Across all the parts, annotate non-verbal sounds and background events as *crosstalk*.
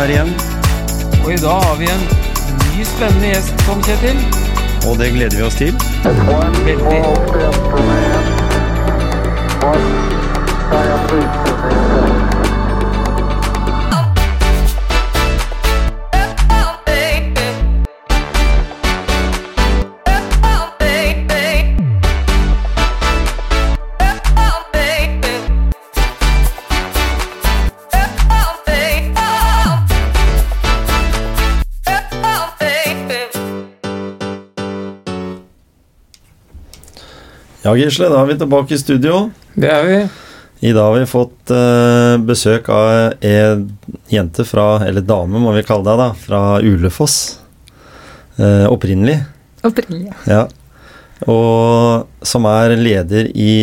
her igjen. Og i dag har vi en ny spennende gjest, Tom Kjetil. Og det gleder vi oss til. Veldig. Ja, Gisle, da er vi tilbake i studio. Det er vi. I dag har vi fått eh, besøk av ei jente fra, eller dame må vi kalle deg, da, fra Ulefoss. Eh, opprinnelig. Opprinnelig. Ja. Og som er leder i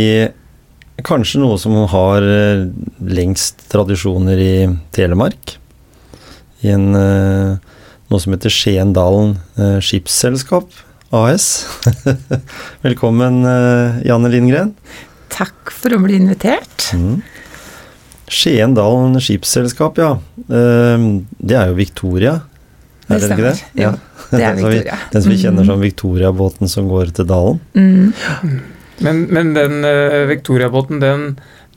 kanskje noe som har eh, lengst tradisjoner i Telemark. I en, noe som heter Skiendalen Skipsselskap AS. *laughs* Velkommen, eh, Janne Lindgren. Takk for å bli invitert. Mm. Skiendalen Skipsselskap, ja. Eh, det er jo Victoria. Er det ikke det? Ja. Jo, det er *laughs* Victoria. Den som vi kjenner Mm. som Victoria-båten som går til dalen. Mm. Men, men den uh, Victoria-båten, den,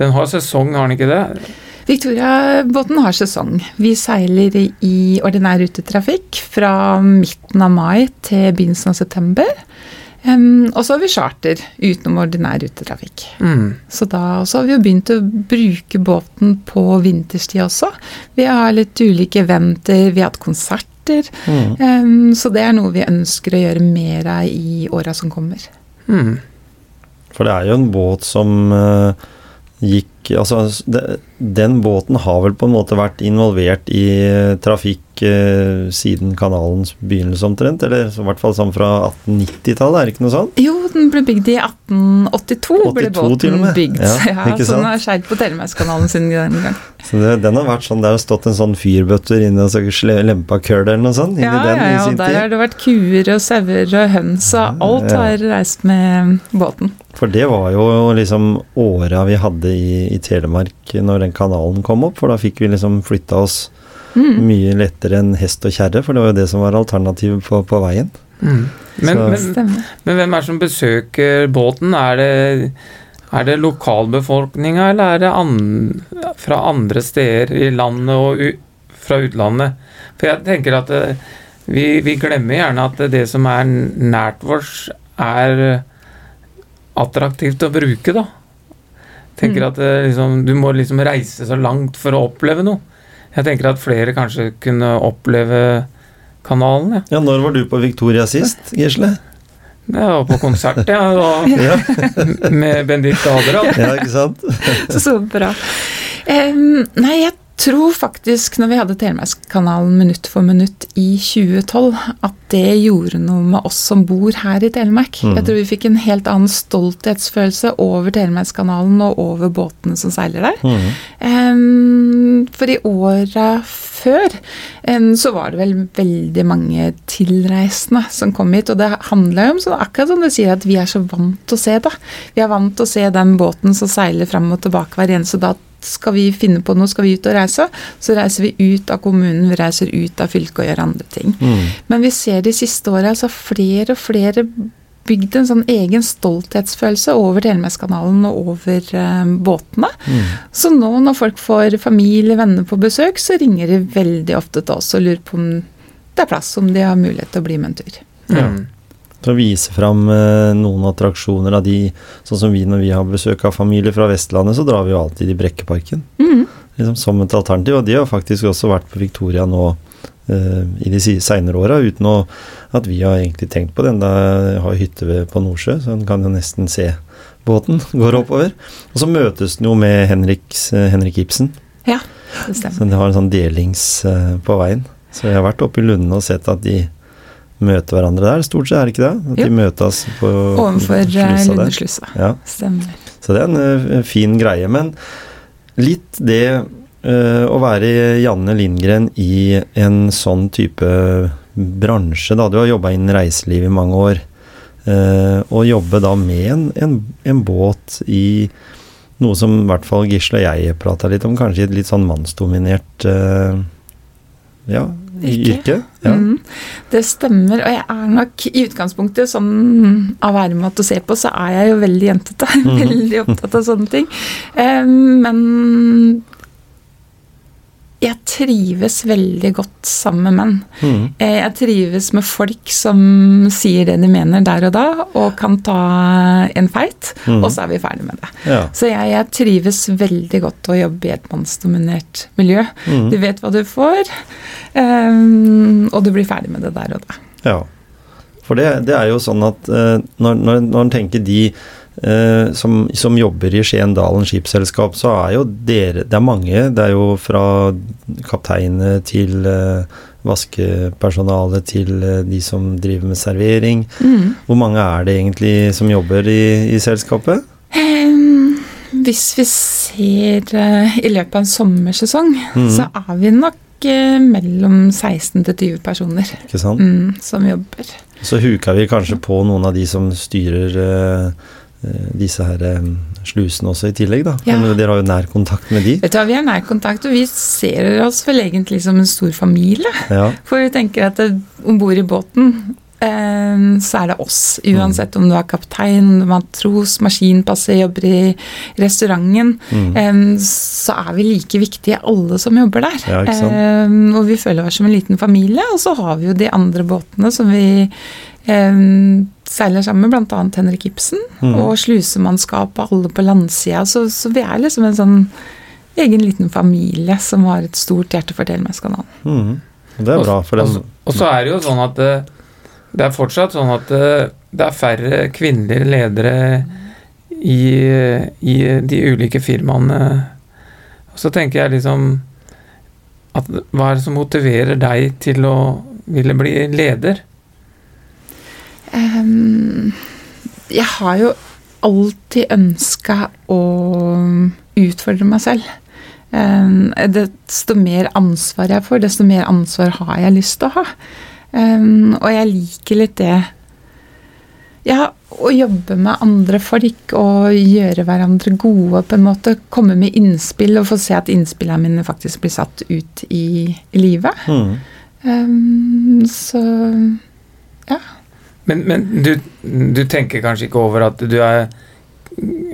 den har sesong, har den ikke det? Victoria-båten har sesong. Vi seiler i ordinær rutetrafikk fra midten av mai til begynnelsen av september. Um, og så har vi charter utenom ordinær rutetrafikk. Mm. Så da har vi jo begynt å bruke båten på vinterstid også. Vi har litt ulike eventer, vi har hatt konserter. Mm. Um, så det er noe vi ønsker å gjøre mer av i åra som kommer. Mm. For det er jo en båt som eh, gikk Altså, den båten har vel på en måte vært involvert i trafikk siden kanalens begynnelse omtrent? Eller i hvert fall sånn fra 1890-tallet, er det ikke noe sånt? Jo, den ble bygd i 1882, ble 82 til og båten bygd. Ja, *laughs* Ja, ikke så den sant? har seilt på Telemarkskanalen sin den gang. Så det, den har vært sånn, Det har stått en sånn fyrbøtter inne og så sle- lempa køl eller noe sånt Ja, den ja, ja, og der tid. har det vært kuer og sauer og høns, og alt Ja. har reist med båten. For det var jo liksom åra vi hadde i, i Telemark når den kanalen kom opp, for da fikk vi liksom flytta oss Mm. mye lettere enn hest og kjerre, for det var jo det som var alternativet på, på veien. Mm. Men, men, men hvem er det som besøker båten? Er det, er det lokalbefolkninga, eller er det an, fra andre steder i landet og u, fra utlandet? For jeg tenker at det, vi, vi glemmer gjerne at det som er nært vårs, er eh, attraktivt å bruke, da. Tenker Mm. at eh, liksom, du må liksom reise så langt for å oppleve noe. Jeg tenker at flere kanskje kunne oppleve kanalen, ja. Ja, når var du på Victoria sist, Gisle? Jeg var på konsert, ja, *laughs* da, Ja, med Benedicte Aderal. ja ikke sant? Så bra. Um, nei, jeg tror faktisk når vi hadde Telemarkskanalen minutt for minutt i 2012, at det gjorde noe med oss som bor her i Telemark. Mm. Jeg tror vi fikk en helt annen stolthetsfølelse over Telemarkskanalen og over båtene som seiler der. Mm. Um, for i åra før um, så var det vel veldig mange tilreisende som kom hit. Og det handler jo om så akkurat som du sier, at vi er så vant til å se det. Vi er vant til å se den båten som seiler fram og tilbake hver eneste dag. Skal vi finne på noe, skal vi ut og reise, så reiser vi ut av kommunen, vi reiser ut av fylket og gjør andre ting. Mm. Men vi ser de siste åra altså flere og flere bygd en sånn egen stolthetsfølelse over Telemarkskanalen og over eh, båtene. Mm. Så nå når folk får familie, venner på besøk, så ringer de veldig ofte til oss og lurer på om det er plass, om de har mulighet til å bli med en tur. Mm. Så vise fram eh, noen attraksjoner av de Sånn som vi når vi har besøk av familie fra Vestlandet, så drar vi jo alltid i Brekkeparken. Mm. Liksom som et alternativ. Og de har faktisk også vært på Victoria nå eh, i de seinere åra, uten å, at vi har egentlig tenkt på den. Da har hytte på Nordsjø, så en kan jo nesten se båten *laughs* går oppover. Og så møtes den jo med Henriks, eh, Henrik Ibsen. Ja, det stemmer. Så de har en sånn delings eh, på veien. Så jeg har vært oppe i Lunde og sett at de møter hverandre der. Stort sett er det ikke det? At de møtes på Overfor eh. Lundeslussa. Ja, Stemmer. så det er en uh, fin greie. Men litt det uh, å være Janne Lindgren i en sånn type bransje, da. Du har jobba innen reiseliv i mange år. eh, og jobbe da med en, en, en båt i noe som i hvert fall Gisle og jeg prata litt om, kanskje i et litt sånn mannsdominert ja, Yrke. yrke. Ja. Mm, det stemmer, og jeg er nok i utgangspunktet sånn av væremåte å se på, så er jeg jo veldig jentete. *laughs* Mm. Veldig opptatt av sånne ting. Um, men jeg trives veldig godt sammen med menn. Mm. Eh, Jeg trives med folk som sier det de mener der og da, og kan ta en feit, mm. og så er vi ferdig med det. ja. Så jeg, jeg trives veldig godt å jobbe i et mannsdominert miljø. Mm. Du vet hva du får, um, og du blir ferdig med det der og da. Ja. For det, det er jo sånn at uh, når, når, når en tenker de eh, som, som jobber i Skien-Dalen skipsselskap, så er jo dere Det er mange. Det er jo fra kapteinene til eh, vaskepersonale til eh, de som driver med servering. Mm. Hvor mange er det egentlig som jobber i, i selskapet? Um, hvis vi ser uh, i løpet av en sommersesong, mm. så er vi nok mellom 16 til 20 personer mm, som jobber. Så huka vi kanskje på noen av de som styrer eh, disse her eh, slusene også i tillegg, da. Ja. Men dere har jo nær kontakt med de. Vet du hva, Vi har nær kontakt, og vi ser oss vel egentlig som en stor familie. Ja. For vi tenker at om bord i båten eh, så er det oss. Uansett om du er kaptein, matros, maskinpasser, jobber i restauranten. Mm. eh, så er vi like viktige alle som jobber der. Ja? Eh, og vi føler oss som en liten familie. Og så har vi jo de andre båtene som vi eh, seiler sammen med, bl.a. Henrik Ibsen. Mm. Og slusemannskap og alle på landsida. Så, så vi er liksom en sånn egen liten familie som har et stort hjerte for Telemarkskanalen. Mm. Det er bra, for dem. den Og så er det jo sånn at det, det er fortsatt sånn at det, det er færre kvinnelige ledere i, i de ulike firmaene. Og så tenker jeg liksom at Hva er det som motiverer deg til å ville bli leder? Ehm, jeg har jo alltid ønska å utfordre meg selv. Ehm, desto mer ansvar jeg får, desto mer ansvar har jeg lyst til å ha. Ehm, og jeg liker litt det Ja, å jobbe med andre folk og gjøre hverandre gode, på en måte. Komme med innspill og få se at innspillene mine faktisk blir satt ut i, i livet. Mm. Um, så ja. Men, men du, du tenker kanskje ikke over at du er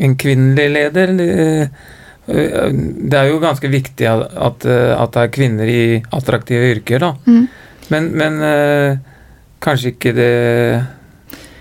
en kvinnelig leder? eh, Det er jo ganske viktig at, at det er kvinner i attraktive yrker, da. Mm. Men, men eh, kanskje ikke det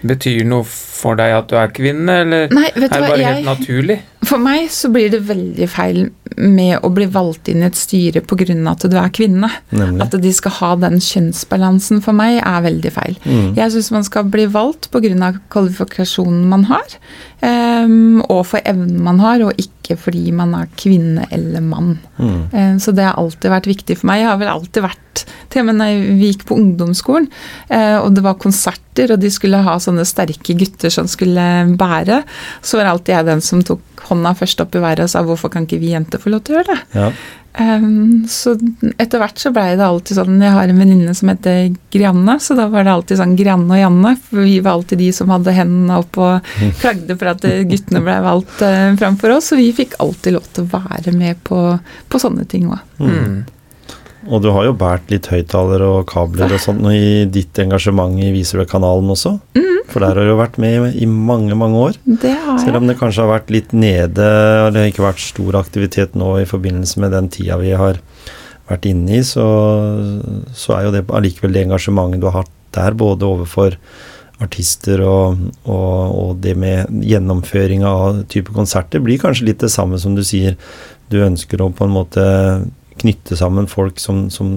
betyr noe for deg at du er kvinne, eller Nei, er det det hva, bare jeg, helt naturlig? For meg så blir det veldig feil med å bli valgt inn i et styre pga. at du er kvinne. Nemlig. At de skal ha den kjønnsbalansen for meg er veldig feil. Mm. Jeg syns man skal bli valgt pga. kvalifikasjonen man har, um, og for evnen man har, og ikke fordi man er kvinne eller mann. Mm. Um, Så det har alltid vært viktig for meg. Jeg har vel alltid vært Til og vi gikk på ungdomsskolen, uh, og det var konserter, og de skulle ha sånne sterke gutter som skulle bære, så var alltid jeg den som tok hånda først opp i været og sa hvorfor kan ikke vi jenter få lov til å gjøre det? Ja. Um, så etter hvert så blei det alltid sånn Jeg har en venninne som heter Grianne, så da var det alltid sånn Grianne og Janne. For vi var alltid de som hadde hendene opp og *laughs* klagde for at eh, guttene blei valgt uh, framfor oss. Så vi fikk alltid lov til å være med på, på sånne ting òg. Mhm. Mm. Og du har jo båret litt høyttalere og kabler og sånt i ditt engasjement i Viserød-kanalen også. For der har du jo vært med i mange, mange år. Det har jeg. Selv om det kanskje har vært litt nede, og det har ikke vært stor aktivitet nå i forbindelse med den tida vi har vært inne i, så, så er jo det allikevel det engasjementet du har hatt der, både overfor artister og, og, og det med gjennomføringa av type konserter, blir kanskje litt det samme som du sier. Du ønsker å på en måte knytte sammen folk som, som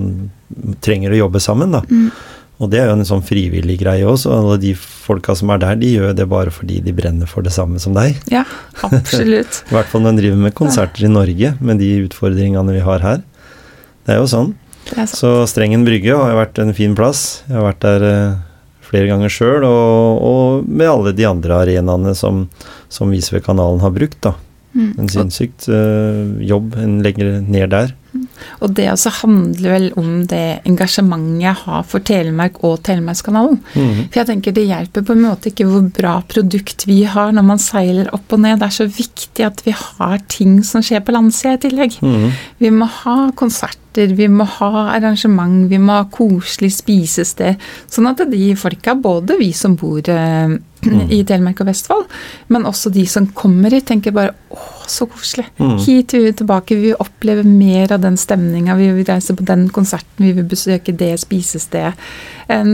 trenger å jobbe sammen, da. Mm. Og det er jo en sånn frivillig greie også. Alle de folka som er der, de gjør det bare fordi de brenner for det samme som deg. Ja, absolutt. *laughs* I hvert fall når en driver med konserter i Norge, med de utfordringene vi har her. Det er jo sånn. Er. Så Strengen brygge har vært en fin plass. Jeg har vært der eh, flere ganger sjøl, og, og med alle de andre arenaene som, som Visve-kanalen har brukt. da. Mm. En sinnssykt uh, jobb en legger ned der. Og det også handler vel om det engasjementet jeg har for Telemark og Telemarkskanalen. Mhm. For jeg tenker det hjelper på en måte ikke hvor bra produkt vi har når man seiler opp og ned. Det er så viktig at vi har ting som skjer på landsida i tillegg. Mhm. Vi må ha konserter, vi må ha arrangement, vi må ha koselig spisested. Sånn at de folka, både vi som bor eh, i Telemark og Vestfold, men også de som kommer hit, tenker bare å, så koselig. Mm. Hit vil vi tilbake, vi vil oppleve mer av den stemninga, vi vil reise på den konserten, vi vil besøke det spisestedet.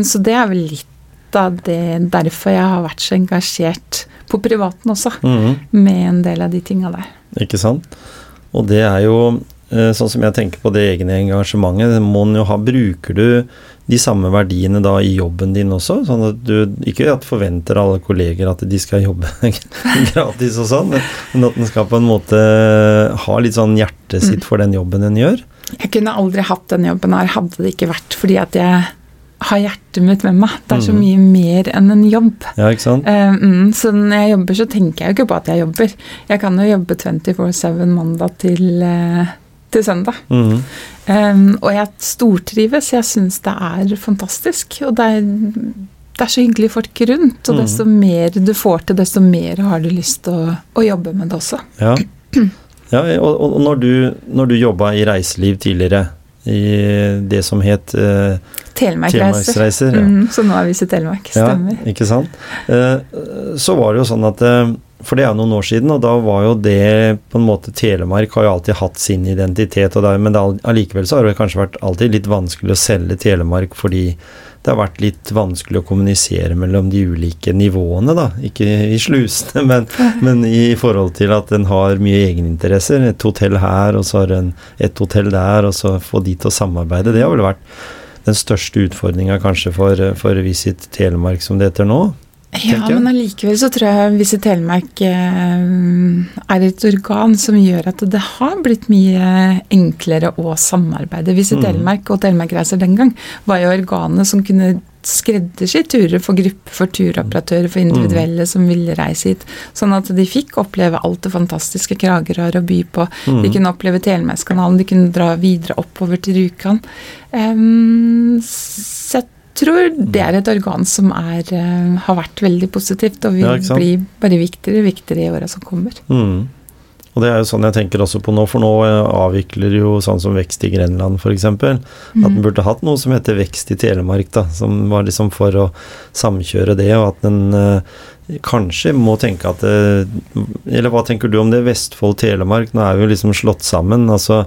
Så det er vel litt av det derfor jeg har vært så engasjert på privaten også, mm. med en del av de tinga der. Ikke sant? Og det er jo eh, sånn som jeg tenker på det egne engasjementet, må jo ha. Bruker du de samme verdiene da i jobben din også? Sånn at du ikke at forventer alle kolleger at de skal jobbe *laughs* gratis og sånn, men- at en skal på en måte ha litt sånn hjertet sitt for den jobben en gjør. Jeg kunne aldri hatt den jobben her, hadde det ikke vært fordi at jeg har hjertet mitt med meg. Det er så Mhm. mye mer enn en jobb. Ja, ikke sant? Eh, mm, så når jeg jobber, så tenker jeg jo ikke på at jeg jobber. Jeg kan jo jobbe 24-7 mandag til, eh, til søndag. Mhm. Um, og jeg stortrives. Jeg syns det er fantastisk. Og det er, det er så hyggelige folk rundt. Og desto mer du får til, desto mer har du lyst til å, å jobbe med det også. Ja. ja og, og når du, når du jobba i reiseliv tidligere, i det som het uh, Telemarkreiser. Telemarksreiser, ja. Mm, så nå er vi i Telemark. Stemmer. Ja, ikke sant. Uh, Så var det jo sånn at eh, For det er noen år siden, og da var jo det på en måte Telemark har jo alltid hatt sin identitet, og det, er- men allikevel så har det kanskje vært alltid litt vanskelig å selge Telemark fordi det har vært litt vanskelig å kommunisere mellom de ulike nivåene, da. Ikke i slusene, *laughs* men, men i forhold til at en har mye egeninteresser. Et hotell her, og så har en et hotell der, og så få de til å samarbeide. Det har vel vært den største utfordringa kanskje for, for Visit Telemark som det heter nå. Ja, men allikevel så tror jeg Visit Telemark eh, er et organ som gjør at det har blitt mye enklere å samarbeide. Visit Mm. Telemark og Telemarkreiser den gang var jo organet som kunne skreddersy turer for grupper, for turoperatører, for individuelle som ville reise hit. Sånn at de fikk oppleve alt det fantastiske Kragerø har å by på. Mm. De kunne oppleve Telemarkskanalen, de kunne dra videre oppover til Rjukan. Så jeg tror det er et organ som er, eh, har vært veldig positivt, og vil Ja, bli bare viktigere og viktigere i åra som kommer. Mm. Og det er jo sånn jeg tenker også på nå, for nå eh, avvikler jo sånn som Vekst i Grenland f.eks. At Mm. en burde hatt noe som heter Vekst i Telemark, da. Som var liksom for å samkjøre det, og at en eh, kanskje må tenke at eh, Eller hva tenker du om det? Vestfold, Telemark, nå er vi jo liksom slått sammen. altså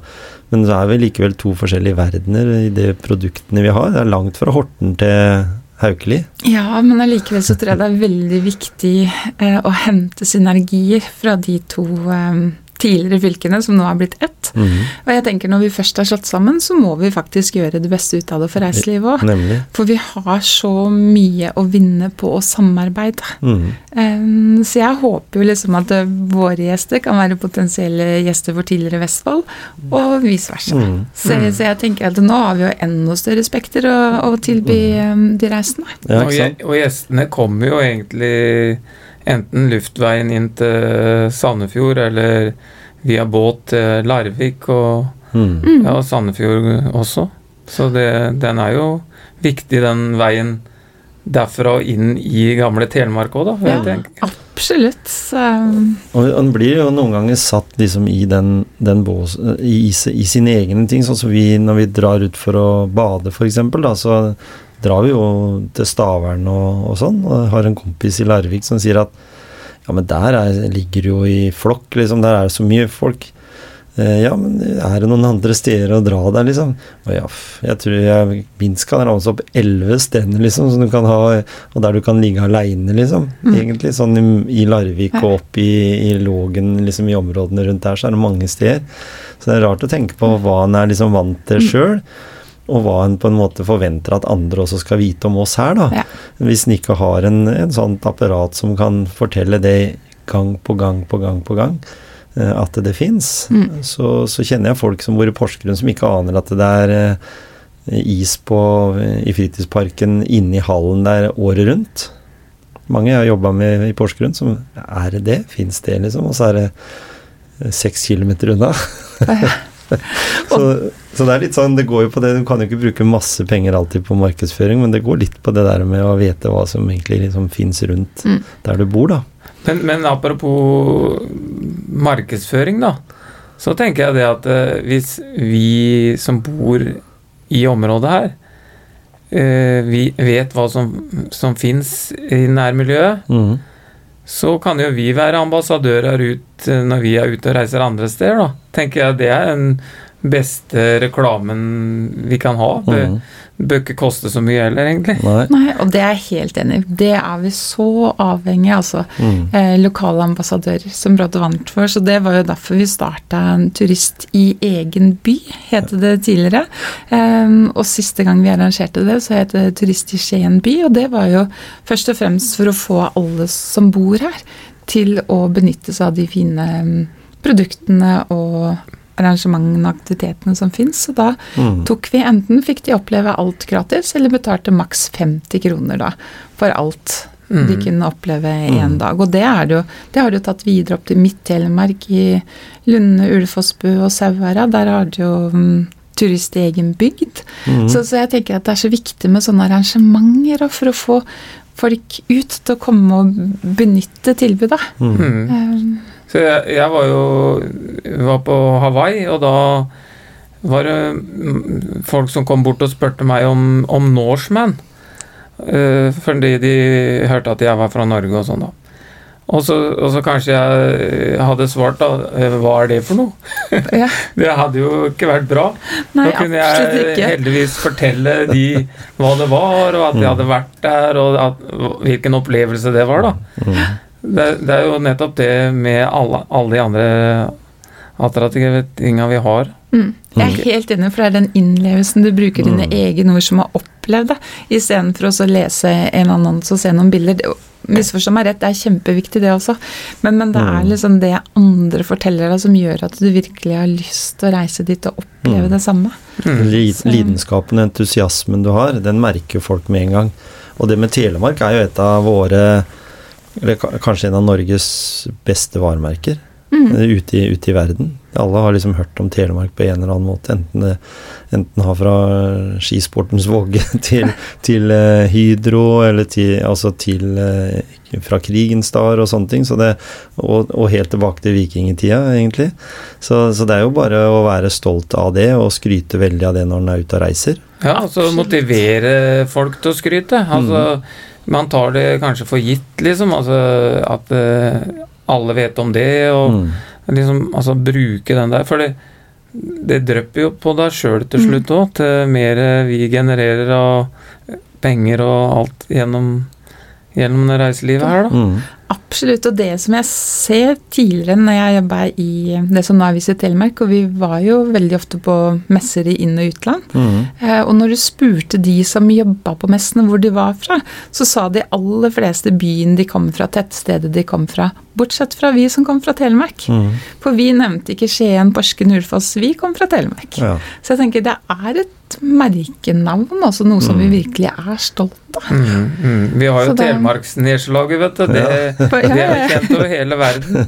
men det er vel likevel to forskjellige verdener i de produktene vi har. Det er langt fra Horten til Haukeli. Ja, men allikevel så tror jeg det er veldig viktig eh, å hente synergier fra de to eh, tidligere fylkene som nå har blitt ett. Mhm. Og jeg tenker når vi først er slått sammen, så må vi faktisk gjøre det beste ut av det for reiselivet òg. Nemlig. For vi har så mye å vinne på å samarbeide. Mhm. Um, så jeg håper jo liksom at eh, våre gjester kan være potensielle gjester for tidligere Vestfold, og vice versa. Mm. Så, så jeg tenker at nå har vi jo enda større spekter å, å tilby um, de reisende. Ja, og, og gjestene kommer jo egentlig enten luftveien inn til Sandefjord eller via båt til Larvik og. Mm. ja, og Sandefjord også. Så det, den er jo viktig, den veien derfra og inn i gamle Telemark òg, da. Ja. Absolutt. Så, Og han blir jo noen ganger satt liksom i den, den bås, i, i sine egne ting, sånn som vi når vi drar ut for å bade f.eks., da, så drar vi jo til Stavern og, og sånn, og jeg har en kompis i Larvik som sier at ja, men der er, ligger jo i flokk, liksom, der er det så mye folk. Eh, ja, men er det noen andre steder å dra der, liksom? Og ja, jeg tror jeg minst kan ramse opp elleve steder, liksom, som du kan ha, og der du kan ligge aleine, liksom. Mm. Egentlig sånn i, i Larvik og opp i, i Lågen, liksom i områdene rundt der, så er det mange steder. Så det er rart å tenke på hva en er liksom vant til sjøl, og hva en på en måte forventer at andre også skal vite om oss her, da. Ja. Hvis en ikke har en, en sånt apparat som kan fortelle det gang på gang på gang på gang, eh, at det fins, Mm. så, så kjenner jeg folk som bor i Porsgrunn som ikke aner at det er eh, is på, i fritidsparken inne i hallen der året rundt. Mange jeg har jobba med i Porsgrunn, som Er det det? Fins det, liksom? Og så er det eh, seks kilometer unna. *laughs* *laughs* så, så det er litt sånn, det går jo på det, du kan jo ikke bruke masse penger alltid på markedsføring, men det går litt på det der med å vite hva som egentlig liksom fins rundt Mm. der du bor, da. Men, men apropos markedsføring, da. Så tenker jeg det at eh, hvis vi som bor i området her, eh, vi vet hva som, som fins i nærmiljøet, mm. så kan jo vi være ambassadører ut eh, når vi er ute og reiser andre steder, da. Tenker jeg det er den beste reklamen vi kan ha. Det Mhm. bør ikke koste så mye heller, egentlig. Nei. Nei, og det er jeg helt enig i. Det er vi så avhengig av, altså. Mm. Eh, lokale ambassadører som brått vant for. Så det var jo derfor vi starta en turist i egen by, het det tidligere. Um, og siste gang vi arrangerte det, så het det Turist i Skien by. Og det var jo først og fremst for å få alle som bor her, til å benytte seg av de fine mm, produktene og arrangementene og aktivitetene som fins. Så da mm. tok vi enten fikk de oppleve alt gratis, eller betalte maks 50 kroner da, for alt de Mhm. kunne oppleve én Mm. dag. Og det, er det, jo, det har de jo tatt videre opp til Midt-Telemark, i Lunde, Ulefossbu og Sauherad. Der har de jo mm, turist i egen bygd. Mm. Så, så jeg tenker at det er så viktig med sånne arrangementer og for å få folk ut til å komme og benytte tilbudet. Mm. Mhm. Så jeg, jeg var jo var på Hawaii, og da var det mm, folk som kom bort og spurte meg om, om Norseman. Uh, fordi de hørte at jeg var fra Norge og sånn, da. Og så, og så kanskje jeg hadde svart, da. eh, Hva er det for noe? ja. *laughs* Det hadde jo ikke vært bra. Nei, da kunne jeg ikke. heldigvis fortelle de hva det var, og at jeg Mm. hadde vært der, og at, hvilken opplevelse det var, da. Mhm. Det, det er jo nettopp det med alle, alle de andre attraktive tinga vi har. Mm. Jeg er helt enig, for det er den innlevelsen du bruker dine Mm. egne ord som har opplevd det, istedenfor å lese en annonse og se noen bilder. Misforstå meg rett, det er kjempeviktig det også, men, men det er Mm. liksom det andre forteller deg som gjør at du virkelig har lyst til å reise dit og oppleve Mm. det samme. Mm. Lidenskapen og entusiasmen du har, den merker folk med en gang. Og det med Telemark er jo et av våre Eller kanskje en av Norges beste varemerker Mm. eh, ute, i, ute i verden. Alle har liksom hørt om Telemark på en eller annen måte. Enten det enten har fra skisportens vogge *laughs* til, til uh, Hydro, eller til, altså til uh, fra krigens dager og sånne ting. Så det, og, og helt tilbake til vikingtida, egentlig. Så, så det er jo bare å være stolt av det, og skryte veldig av det når en er ute og reiser. Ja, altså Absolutt. motivere folk til å skryte. Altså, Man tar det kanskje for gitt, liksom. Altså, at uh, alle vet om det, og Mm. liksom, altså, bruke den der. For det, det drypper jo på deg sjøl til Mm. slutt òg, til mer vi genererer av penger og alt gjennom, gjennom det reiselivet her, da. Mm. Absolutt, og det som jeg ser tidligere når jeg jobba i det som nå er Visit Telemark, og vi var jo veldig ofte på messer i inn- og utland, Mm. Eh, Og når du spurte de som jobba på messene hvor de var fra, så sa de aller fleste byen de kom fra, tettstedet de kom fra, bortsett fra vi som kom fra Telemark. Mm. For vi nevnte ikke Skien, Porsgrunn, Ulfoss, vi kom fra Telemark. Ja. Så jeg tenker det er et merkenavn, altså noe som vi virkelig er stolt av. Mm, mm. Vi har jo Så Telemarksnedslaget, vet du. Det, Ja, det er kjent over hele verden. *laughs*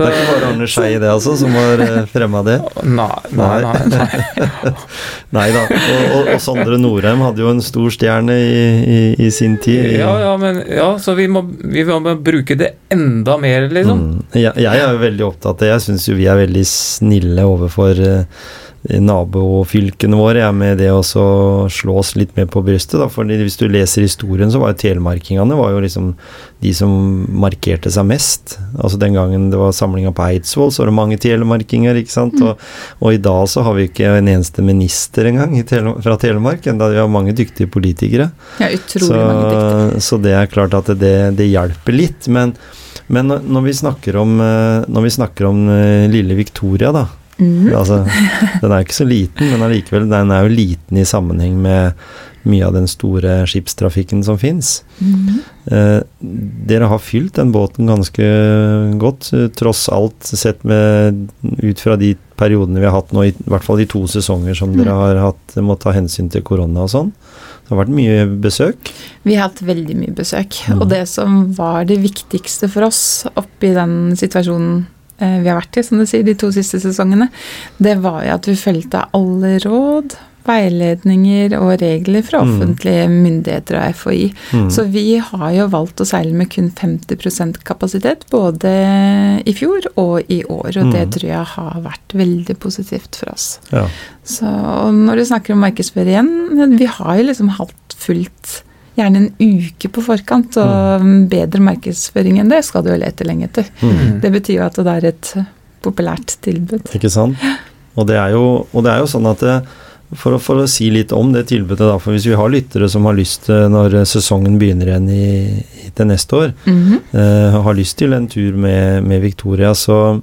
Det er ikke bare Arne Skei det, altså, som har eh, fremma det. Nei, nei, nei. nei. *laughs* Nei da. Og, og, og Sondre Norheim hadde jo en stor stjerne i, i, i sin tid. Ja, ja, men ja, så vi må, vi må bruke det enda mer, liksom. Mm. Jeg, jeg er jo veldig opptatt av det. Jeg syns jo vi er veldig snille overfor eh, nabofylkene våre. Er med det å slå oss litt mer på brystet. Da. Fordi hvis du leser historien, så var jo telemarkingene var jo liksom de som markerte seg mest. Altså Den gangen det var samlinga på Eidsvoll, så var det mange telemarkinger. ikke sant? Og, og i dag så har vi ikke en eneste minister engang tele, fra Telemark, enda vi har mange dyktige politikere. Ja, utrolig Så, mange dyktige. så det er klart at det, det hjelper litt. Men, men når- vi snakker om, eh, når vi snakker om eh, lille Victoria, da Mhm. altså, Den er ikke så liten, men allikevel, den er jo liten i sammenheng med mye av den store skipstrafikken som fins. Mm. Eh, dere har fylt den båten ganske godt, eh, tross alt sett med, ut fra de periodene vi har hatt nå, i, hvert fall de to sesonger som dere har hatt, må ta hensyn til korona og sånn. Det har vært mye besøk. Vi har hatt veldig mye besøk. Mm. Og det som var det viktigste for oss oppi den situasjonen eh, vi har vært i, som du sier, de to siste sesongene, det var jo at vi fulgte alle råd, veiledninger og regler fra Mm. offentlige myndigheter og FHI. Mm. Så vi har jo valgt å seile med kun 50% kapasitet, både i fjor og i år. Og det Mm. tror jeg har vært veldig positivt for oss. Ja. Så og når du snakker om markedsføring igjen, vi har jo liksom hatt fullt gjerne en uke på forkant, og bedre markedsføring enn det skal du jo lete lenge etter. Mm. Det betyr jo at det er et populært tilbud. Ikke sant? Og det er jo, og det er jo sånn at det, for, å, for å si litt om det tilbudet, da, for hvis vi har lyttere som har lyst til, når sesongen begynner igjen i, i, til neste år, Mhm. eh, har lyst til en tur med, med Victoria, så,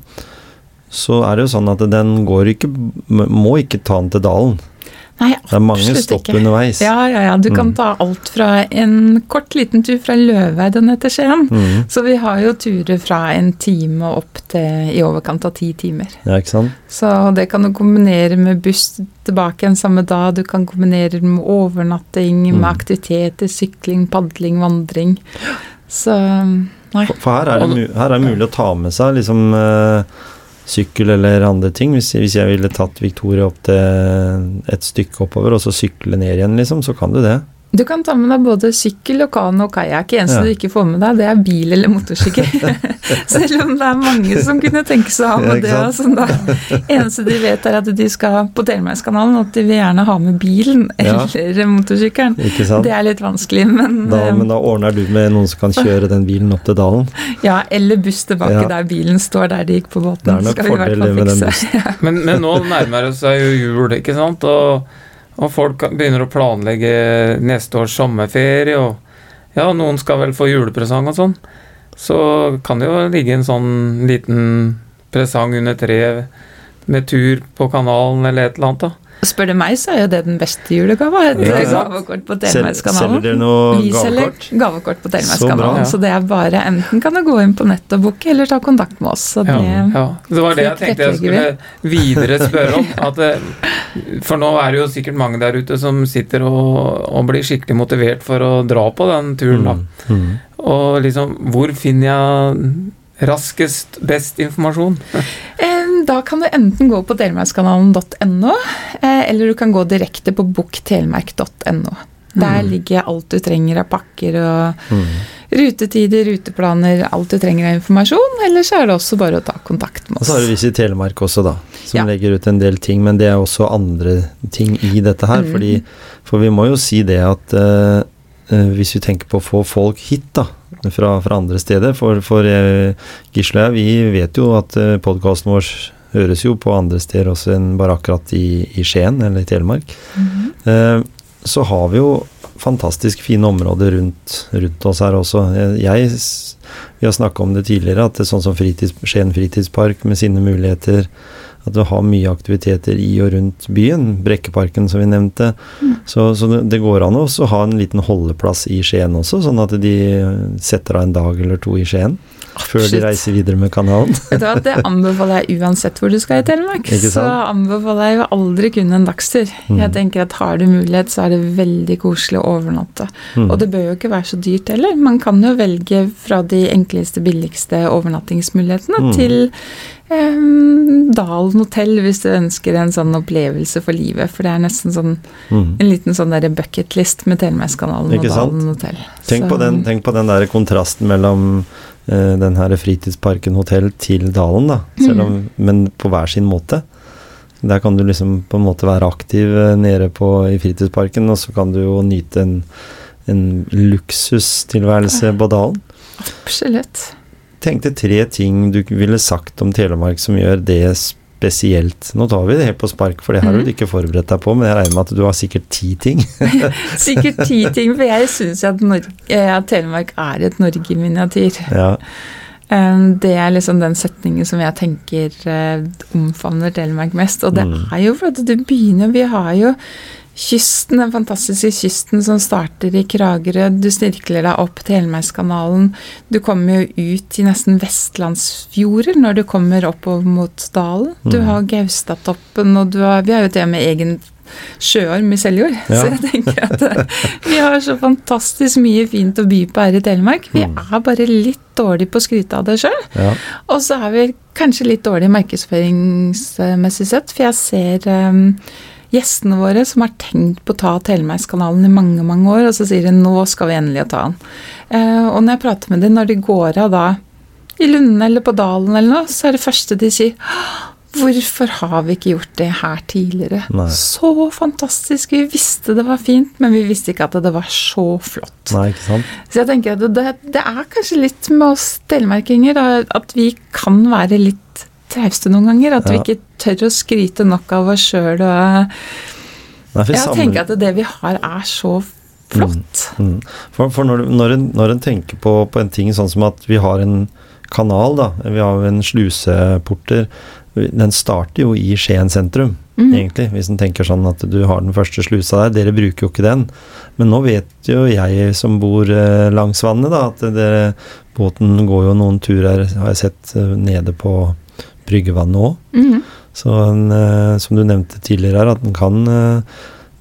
så er det jo sånn at den går ikke Må ikke ta den til Dalen. Nei, Det er mange stopp ikke. underveis. Ja, ja, ja. Du kan Mm. ta alt fra en kort, liten tur fra Løveid og ned til Skien. Mm. Så vi har jo turer fra en time opp til i overkant av ti timer. Ja, ikke sant? Så det kan du kombinere med buss tilbake igjen samme dag. Du kan kombinere med overnatting, Mm. med aktiviteter, sykling, padling, vandring. Så nei. For, for her, er det, her er det mulig å ta med seg liksom eh, sykkel eller andre ting. Hvis, hvis jeg ville tatt Victoria opp til et stykke oppover, og så sykle ned igjen, liksom, så kan du det. Du kan ta med deg både sykkel og kano og kajakk. Eneste Ja. du ikke får med deg, det er bil eller motorsykkel. *laughs* Selv om det er mange som kunne tenke seg å ha med det. sånn da. Eneste de vet, er at de skal på Telemarkskanalen, og at de vil gjerne ha med bilen Ja. eller motorsykkelen. Ikke sant? Det er litt vanskelig, men, Da, eh, men da ordner du med noen som kan kjøre den bilen opp til dalen. Ja, eller buss tilbake Ja. der bilen står der de gikk på båten. Det er nok Skal vi i hvert fordeler fall med den bussen. *laughs* Men, men nå nærmer det seg jo jul, ikke sant? Og, og folk begynner å planlegge neste års sommerferie, og ja, noen skal vel få julepresang og sånn. Så kan det jo ligge en sånn liten presang under treet med tur på kanalen eller et eller annet, da. Spør du meg, så er jo det den beste julegava. Et Ja, ja. gavekort på Sel, selger Telemarkskanalen. dere noe Vi selger gavekort? gavekort på Så. Telemarkskanalen, så, det er bare enten kan du gå inn på nett og booke, eller ta kontakt med oss. Så det, Ja, ja. Det var det jeg tenkte jeg skulle videre spørre om. At, eh, for nå er det jo sikkert mange der ute som sitter og, og blir skikkelig motivert for å dra på den turen, da. Mm, mm. Og liksom, hvor finner jeg raskest best informasjon? *laughs* Da kan du enten gå på telemarkskanalen.no, eh, eller du kan gå direkte på boktelemark.no Der Mm. ligger alt du trenger av pakker og Mm. rutetider, ruteplaner, alt du trenger av informasjon. Eller så er det også bare å ta kontakt med oss. Og så har du Visit Telemark også, da, som Ja. legger ut en del ting. Men det er også andre ting i dette her. Mm. Fordi, for vi må jo si det at eh, hvis vi tenker på å få folk hit, da, fra, fra andre steder For, for eh, Gisle vi vet jo at uh, podkasten vår høres jo på andre steder også enn bare akkurat i, i Skien eller i Telemark. Mhm. Eh, så har vi jo fantastisk fine områder rundt, rundt oss her også. Jeg vi har snakka om det tidligere, at det er sånn som fritids, Skien fritidspark med sine muligheter At du har mye aktiviteter i og rundt byen. Brekkeparken, som vi nevnte. Så, så det, det går an å ha en liten holdeplass i Skien også, sånn at de setter av en dag eller to i Skien. Før de reiser videre med kanalen. *laughs* Vet du hva, Det anbefaler jeg uansett hvor du skal i Telemark. Så anbefaler jeg jo aldri kun en dagstur. Mm. Jeg tenker at Har du mulighet, så er det veldig koselig å overnatte. Mm. Og det bør jo ikke være så dyrt heller. Man kan jo velge fra de enkleste, billigste overnattingsmulighetene Mm. til eh, Dalen hotell hvis du ønsker en sånn opplevelse for livet. For det er nesten sånn Mm. en liten sånn derre bucketlist med Telemarkskanalen og Dalen hotell. Tenk, Så- på den, tenk på den der kontrasten mellom den her fritidsparken hotell til dalen, da. Om, Men på hver sin måte. Der kan du liksom på en måte være aktiv eh, nede på, i fritidsparken, og så kan du jo nyte en, en luksustilværelse på dalen. Absolutt. Tenkte tre ting du ville sagt om Telemark som gjør det spesielt. Nå tar vi det helt på spark, for det har Mhm. du ikke forberedt deg på, men jeg regner med at du har sikkert ti ting. *laughs* Sikkert ti ting, for jeg syns at, eh, at Telemark er et Norge i miniatyr. ja. Eh, *laughs* Det er liksom den setningen som jeg tenker eh, omfavner Telemark mest. Og det Mm. er jo for at du begynner Vi har jo kysten, den fantastiske kysten som starter i Kragerø. Du styrkler deg opp Telemarkskanalen. Du kommer jo ut i nesten vestlandsfjorder når du kommer oppover mot dalen. Du Mm. har Gaustatoppen, og du har Vi har jo til og med egen sjøorm i Seljord. *laughs* Ja. Så jeg tenker at eh, vi har så fantastisk mye fint å by på her i Telemark. Vi Mm. er bare litt dårlige på å skryte av det sjøl. Ja. Og så er vi kanskje litt dårlige markedsføringsmessig sett, for jeg ser um, gjestene våre som har tenkt på å ta Telemarkskanalen i mange mange år, og så sier de nå skal vi endelig ta den. Eh, og når jeg prater med dem, når de går av da i Lunden eller på Dalen eller noe, så er det første de sier Hvorfor har vi ikke gjort det her tidligere? Nei. Så fantastisk! Vi visste det var fint, men vi visste ikke at det var så flott. Nei, ikke sant. Så jeg tenker at det, det er kanskje litt med oss telemarkinger, at vi kan være litt trauste noen ganger. At vi ikke tør å skryte nok av oss sjøl. Nei, Jeg sammen- tenker at det vi har, er så flott. Mm. For, for når, når, en, når en tenker på, på en ting sånn som at vi har en kanal, da, vi har en sluseporter, den starter jo i Skien sentrum, Mm. egentlig, hvis en tenker sånn at du har den første slusa der. Dere bruker jo ikke den. Men nå vet jo jeg som bor eh, langs vannet, da, at dere, båten går jo noen turer, har jeg sett, eh, nede på bryggevannet òg. Mhm. Så en, eh, som du nevnte tidligere her, at en kan eh,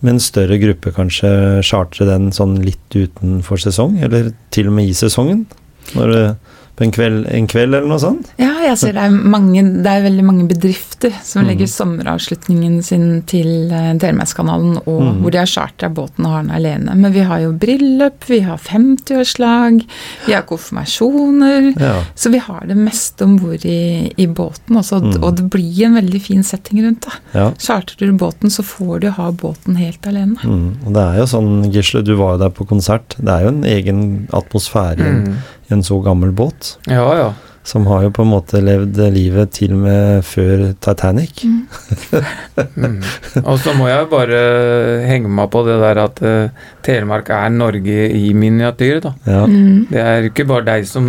med en større gruppe kanskje chartre den sånn litt utenfor sesong, eller til og med i sesongen. Når, det- på en kveld, en kveld eller noe sånt. Ja, jeg ser det er, mange, det er veldig mange bedrifter som Mm. legger sommeravslutningen sin til eh, Telemarkskanalen, og Mm. hvor de har chartra båten og har den alene. Men vi har jo bryllup, vi har 50-årslag, vi har konfirmasjoner. Ja. Så vi har det meste om bord i, i båten, også, Mm. og det blir en veldig fin setting rundt det. ja. Chartrer du båten, så får du ha båten helt alene. Mm. Og det er jo sånn, Gisle, du var jo der på konsert. Det er jo en egen atmosfære Mm. I en så gammel båt. Ja, ja. Som har jo på en måte levd livet til og med før Titanic. Mm. *laughs* Og så må jeg bare henge meg på det der at uh, Telemark er Norge i miniatyr, da. Ja. Mm. Det er ikke bare deg som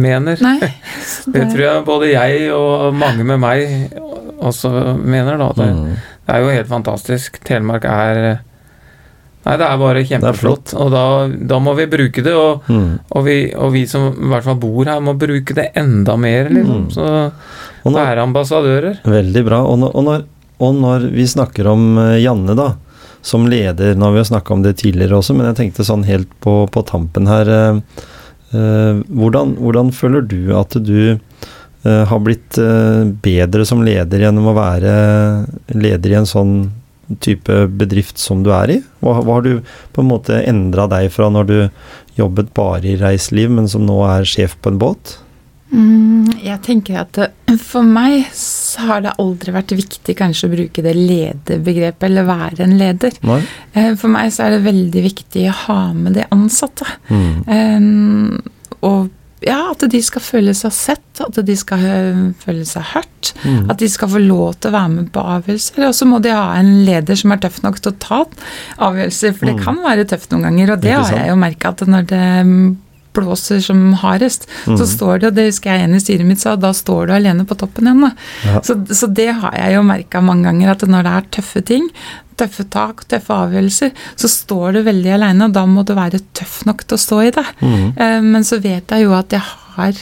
mener. Nei. *laughs* Det tror jeg både jeg og mange med meg også mener, da. Det, Mm. det er jo helt fantastisk. Telemark er Nei, det er bare kjempeflott. Og da, da må vi bruke det. Og, Mm. og, vi, og vi som i hvert fall bor her, må bruke det enda mer, liksom. Mm. Så Og når, være ambassadører. Veldig bra. Og når, og når, når vi snakker om eh, Janne, da, som leder Nå har vi jo snakka om det tidligere også, men jeg tenkte sånn helt på, på tampen her eh, eh, hvordan, hvordan føler du at du eh, har blitt eh, bedre som leder gjennom å være leder i en sånn type bedrift som du er i? Hva, hva har du på en måte endra deg fra når du jobbet bare i reiseliv, men som nå er sjef på en båt? Mm, jeg tenker at for meg så har det aldri vært viktig kanskje å bruke det lederbegrepet, eller være en leder. Nei? Eh, For meg så er det veldig viktig å ha med de ansatte. Mm. Um, og ja, at de skal føle seg sett, at de skal eh, føle seg hørt. Mm. At de skal få lov til å være med på avgjørelser. Og så må de ha en leder som er tøff nok til å ta avgjørelser, for det Mm. kan være tøft noen ganger. Og det har jeg jo merka at når det blåser som hardest, så Mm. står det, og det husker jeg en i styret mitt sa, da står du alene på toppen igjen. da. Ja. Så, så det har jeg jo merka mange ganger, at når det er tøffe ting, tøffe tak, tøffe avgjørelser, så står du veldig alene, og da må du være tøff nok til å stå i det. Mm. Uh, Men så vet jeg jo at jeg har,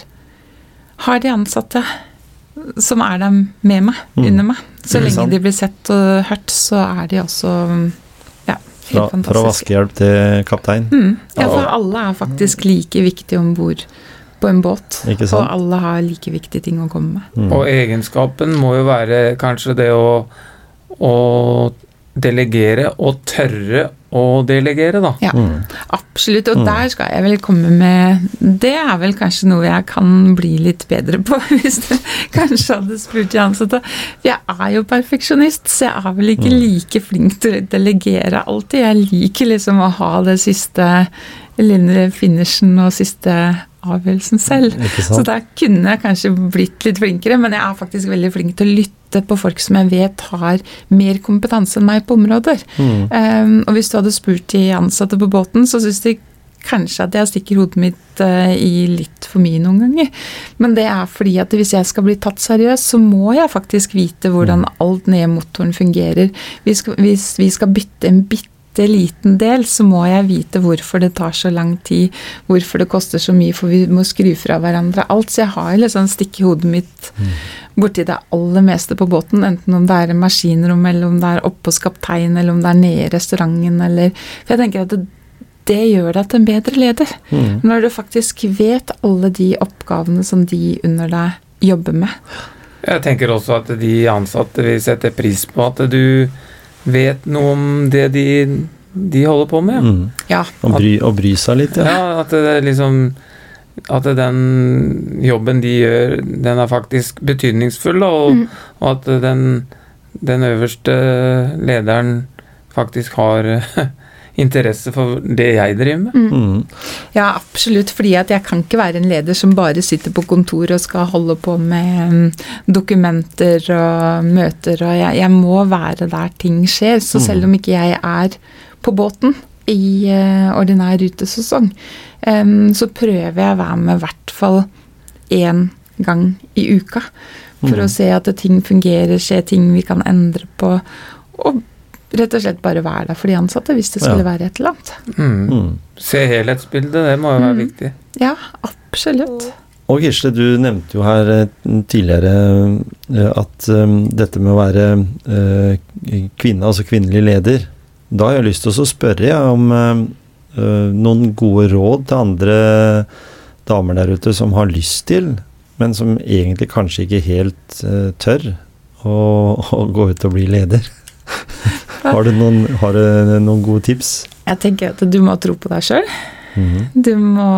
har de ansatte som er der med meg, Mm. under meg. Så lenge de blir sett og hørt, så er de også Fra, fra vaskehjelp til kaptein. Mm. Ja, for alle er faktisk like viktige om bord på en båt. Ikke sant? Og alle har like viktige ting å komme med. Mm. Og egenskapen må jo være kanskje det å, å delegere, og tørre å delegere, da. Ja, Mm. absolutt. Og Mm. der skal jeg vel komme med Det er vel kanskje noe jeg kan bli litt bedre på, *laughs* hvis du kanskje hadde spurt de ansatte. For jeg er jo perfeksjonist, så jeg er vel ikke Mm. like flink til å delegere alltid. Jeg liker liksom å ha det siste lille finishen og siste avgjørelsen selv. Så der kunne jeg kanskje blitt litt flinkere, men jeg er faktisk veldig flink til å lytte på folk som jeg vet har mer kompetanse enn meg på områder. Mm. Um, og hvis du hadde spurt de ansatte på båten, så syns de kanskje at jeg stikker hodet mitt uh, i litt for mye noen ganger. Men det er fordi at hvis jeg skal bli tatt seriøst, så må jeg faktisk vite hvordan alt ned i motoren fungerer. Hvis, hvis vi skal bytte en bitte bitte liten del, så må jeg vite hvorfor det tar så lang tid, hvorfor det koster så mye, for vi må skru fra hverandre alt. Så jeg har liksom stikk i hodet mitt borti det aller meste på båten, enten om det er maskinrom, eller om det er oppe hos kapteinen, eller om det er nede i restauranten, eller For jeg tenker at det, det gjør deg til en bedre leder. Mm. Når du faktisk vet alle de oppgavene som de under deg jobber med. Jeg tenker også at de ansatte vil sette pris på at du vet noe om det de, de holder på med. Mm. Ja. Og, bry, og bry seg litt, ja. Ja, at det er liksom At den jobben de gjør, den er faktisk betydningsfull, og, Mm. og at den, den øverste lederen faktisk har *laughs* interesse for det jeg driver med. Mm. Ja, absolutt. Fordi at jeg kan ikke være en leder som bare sitter på kontor og skal holde på med mm, dokumenter og møter, og jeg, jeg må være der ting skjer. Så selv om ikke jeg er på båten i eh, ordinær rutesesong, så prøver jeg å være med i hvert fall én gang i uka. For å se at ting fungerer, se ting vi kan endre på. Og rett og slett bare være der for de ansatte hvis det skulle Ja. være et eller annet. Mm. Mm. Se helhetsbildet, det må jo være Mm. viktig. Ja, absolutt. Og Gisle, du nevnte jo her eh, tidligere eh, at eh, dette med å være eh, kvinne, altså kvinnelig leder Da har jeg lyst til å spørre jeg, om noen gode råd til andre damer der ute som har lyst til, men som egentlig kanskje ikke helt tør å, å gå ut og bli leder. *laughs* har, du noen, har du noen gode tips? Jeg tenker at du må tro på deg sjøl. Mhm. Du må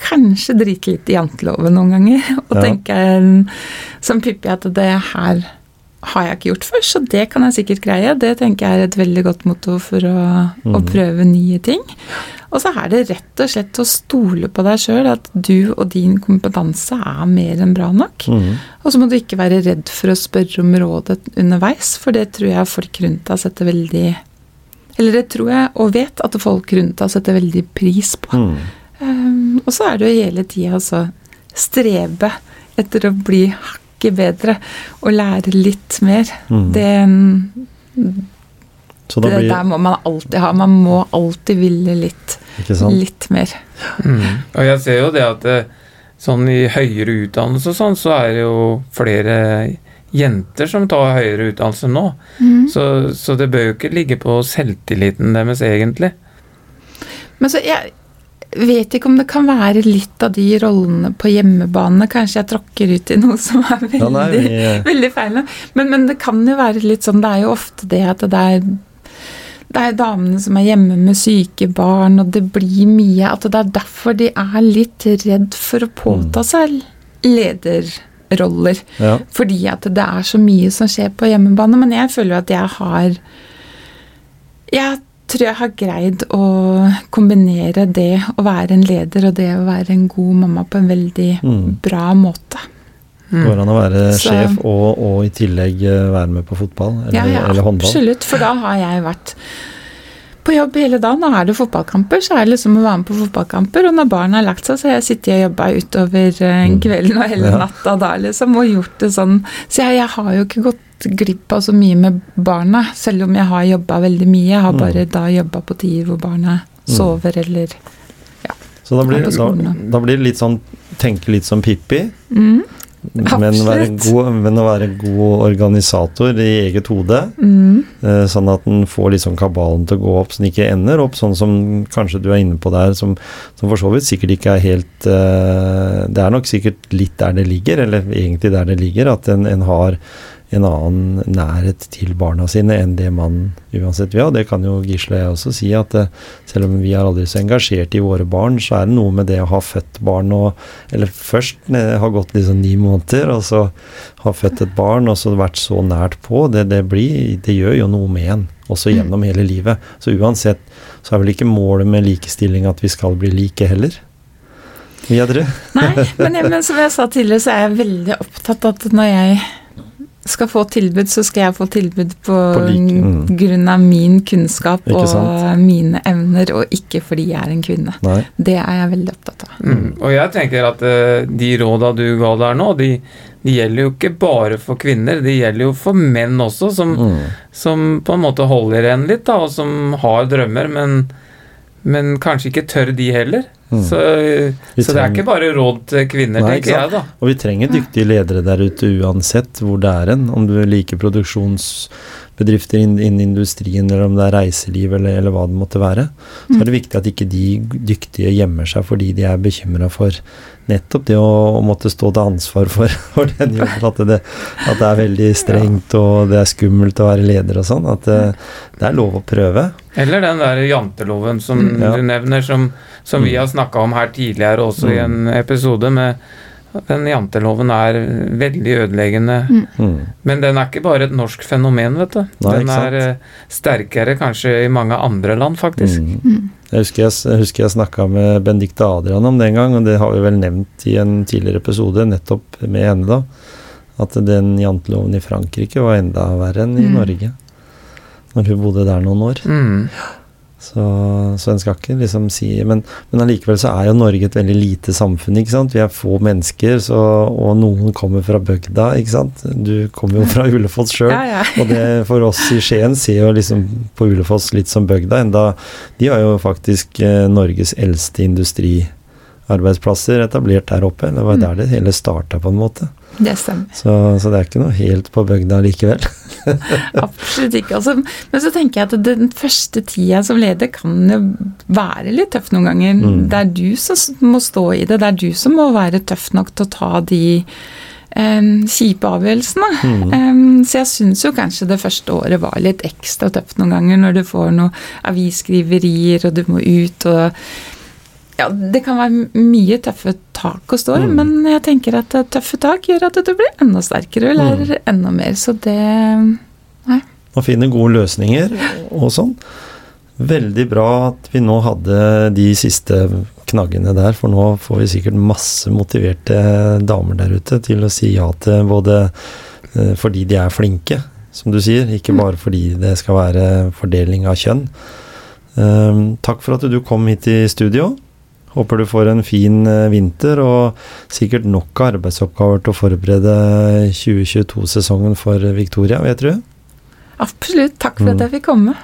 kanskje drite litt i janteloven noen ganger. *laughs* Og Ja. tenke mm, som Pippi at det her har jeg ikke gjort før, så det kan jeg sikkert greie. Det tenker jeg er et veldig godt motto for å, å Mhm. prøve nye ting. Og så er det rett og slett å stole på deg sjøl, at du og din kompetanse er mer enn bra nok. Mm. Og så må du ikke være redd for å spørre om rådet underveis, for det tror jeg folk rundt deg setter veldig Eller det tror jeg og vet at folk rundt deg setter veldig pris på. Mm. Um, og så er det jo hele tida altså strebe etter å bli hakket bedre og lære litt mer. Mm. Det, Så da det blir der må man alltid ha. Man må alltid ville litt, Ikke sant? litt mer. Mm. Og jeg ser jo det at eh, sånn i høyere utdannelse og sånn, så er det jo flere jenter som tar høyere utdannelse nå. Så, så det bør jo ikke ligge på selvtilliten deres egentlig. Men så jeg vet ikke om det kan være litt av de rollene på hjemmebane. Kanskje jeg tråkker ut i noe som er veldig, Ja, nei, vi- veldig feil. Men, men det kan jo være litt sånn Det er jo ofte det at det er det er damene som er hjemme med syke barn, og det blir mye At det er derfor de er litt redd for å påta seg lederroller. Ja. Fordi at det er så mye som skjer på hjemmebane. Men jeg føler at jeg har Jeg tror jeg har greid å kombinere det å være en leder og det å være en god mamma på en veldig Mm. bra måte. Mm. Går an å være Så- sjef og, og i tillegg eh, være med på fotball eller, Ja, ja, eller håndball? absolutt. For da har jeg vært på jobb hele dagen. Nå er det fotballkamper, så er det liksom å være med på fotballkamper. Og når barna har lagt seg, så har jeg sittet og jobba utover eh, Mm. kvelden og hele natta da, liksom, og gjort det sånn. Så jeg, jeg har jo ikke gått glipp av så mye med barna, selv om jeg har jobba veldig mye. Jeg har Mm. bare da jobba på tider hvor barna sover eller Så da blir, Er på da, da blir det litt sånn tenke litt som Pippi, mm, men være, god, men å være god organisator i eget hode. mm, eh, Sånn at den får liksom kabalen til å gå opp, så den ikke ender opp sånn som kanskje du er inne på der, som, som for så vidt sikkert ikke er helt eh, Det er nok sikkert litt der det ligger, eller egentlig der det ligger, at en, en har en annen nærhet til barna sine enn det man uansett vil ha. Det kan jo Gisle og jeg også si, at eh, selv om vi er aldri så engasjert i våre barn, så er det noe med det å ha født barn og Eller først ha gått liksom ni måneder, og så ha født et barn, og så vært så nært på. Det, det, blir, det gjør jo noe med en, også gjennom hele livet. Så uansett så er vel ikke målet med likestilling at vi skal bli like heller. Videre. Nei, men, men som jeg sa tidligere, så er jeg veldig opptatt av at når jeg skal få tilbud, så skal jeg få tilbud på, På like. mm. grunn av min kunnskap og mine evner, og ikke fordi jeg er en kvinne. Nei. Det er jeg veldig opptatt av. Mm. Og jeg tenker at uh, de råda du ga der nå, de, de gjelder jo ikke bare for kvinner, de gjelder jo for menn også, som, Mm. som på en måte holder igjen litt, da, og som har drømmer, men, men kanskje ikke tør de heller. Mm. Så, så det er ikke bare råd til kvinner, Nei, tenker jeg, da. Og vi trenger dyktige ledere der ute uansett hvor det er en. Om du liker produksjonsbedrifter innen innen industrien, eller om det er reiseliv, eller, eller hva det måtte være. Så er det viktig at ikke de dyktige gjemmer seg fordi de er bekymra for nettopp det å, å måtte stå til ansvar for, *laughs* for den jobben. At det, at det er veldig strengt og det er skummelt å være leder og sånn. At det, det er lov å prøve. Eller den der janteloven som Mm. Ja. du nevner, som, som vi Mm. har snakka om her tidligere også i en episode, med den janteloven er veldig ødeleggende. Mm. Men den er ikke bare et norsk fenomen, vet du. Nei, den er eh, sterkere kanskje i mange andre land, faktisk. Mm. Jeg husker jeg, jeg, husker jeg snakka med Benedicte Adrian om det en gang, og det har vi vel nevnt i en tidligere episode, nettopp med henne, da. At den janteloven i Frankrike var enda verre enn i Mm. Norge. Når hun bodde der noen år. Mm. Så, så en skal ikke liksom si Men, men allikevel så er jo Norge et veldig lite samfunn, ikke sant. Vi er få mennesker, så, og noen kommer fra bygda, ikke sant. Du kommer jo fra Ulefoss *laughs* sjøl. Ja, ja. Og det for oss i Skien ser jo liksom på Ulefoss litt som bygda, enda de har jo faktisk eh, Norges eldste industriarbeidsplasser etablert der oppe. Det var Mm. der det hele starta, på en måte. Det stemmer. Så, så det er ikke noe helt på bygda likevel. *laughs* Absolutt ikke. Altså, men så tenker jeg at den første tida som leder kan jo være litt tøff noen ganger. Mm. Det er du som må stå i det. Det er du som må være tøff nok til å ta de eh, kjipe avgjørelsene. Mm. Eh, så jeg syns jo kanskje det første året var litt ekstra tøft noen ganger, når du får noen avisskriverier, og du må ut og ja, Det kan være mye tøffe tak å stå i, Mm. men jeg tenker at eh, tøffe tak gjør at du blir enda sterkere og lærer enda mer. Så det Og finne gode løsninger og sånn. Veldig bra at vi nå hadde de siste knaggene der, for nå får vi sikkert masse motiverte damer der ute til å si ja til både eh, fordi de er flinke, som du sier, ikke bare fordi det skal være fordeling av kjønn. Um, takk for at du kom hit i studio. Håper du får en fin eh, vinter og sikkert nok av arbeidsoppgaver til å forberede 2022-sesongen for Victoria, vet du. Absolutt. Takk for at Mm. jeg fikk komme.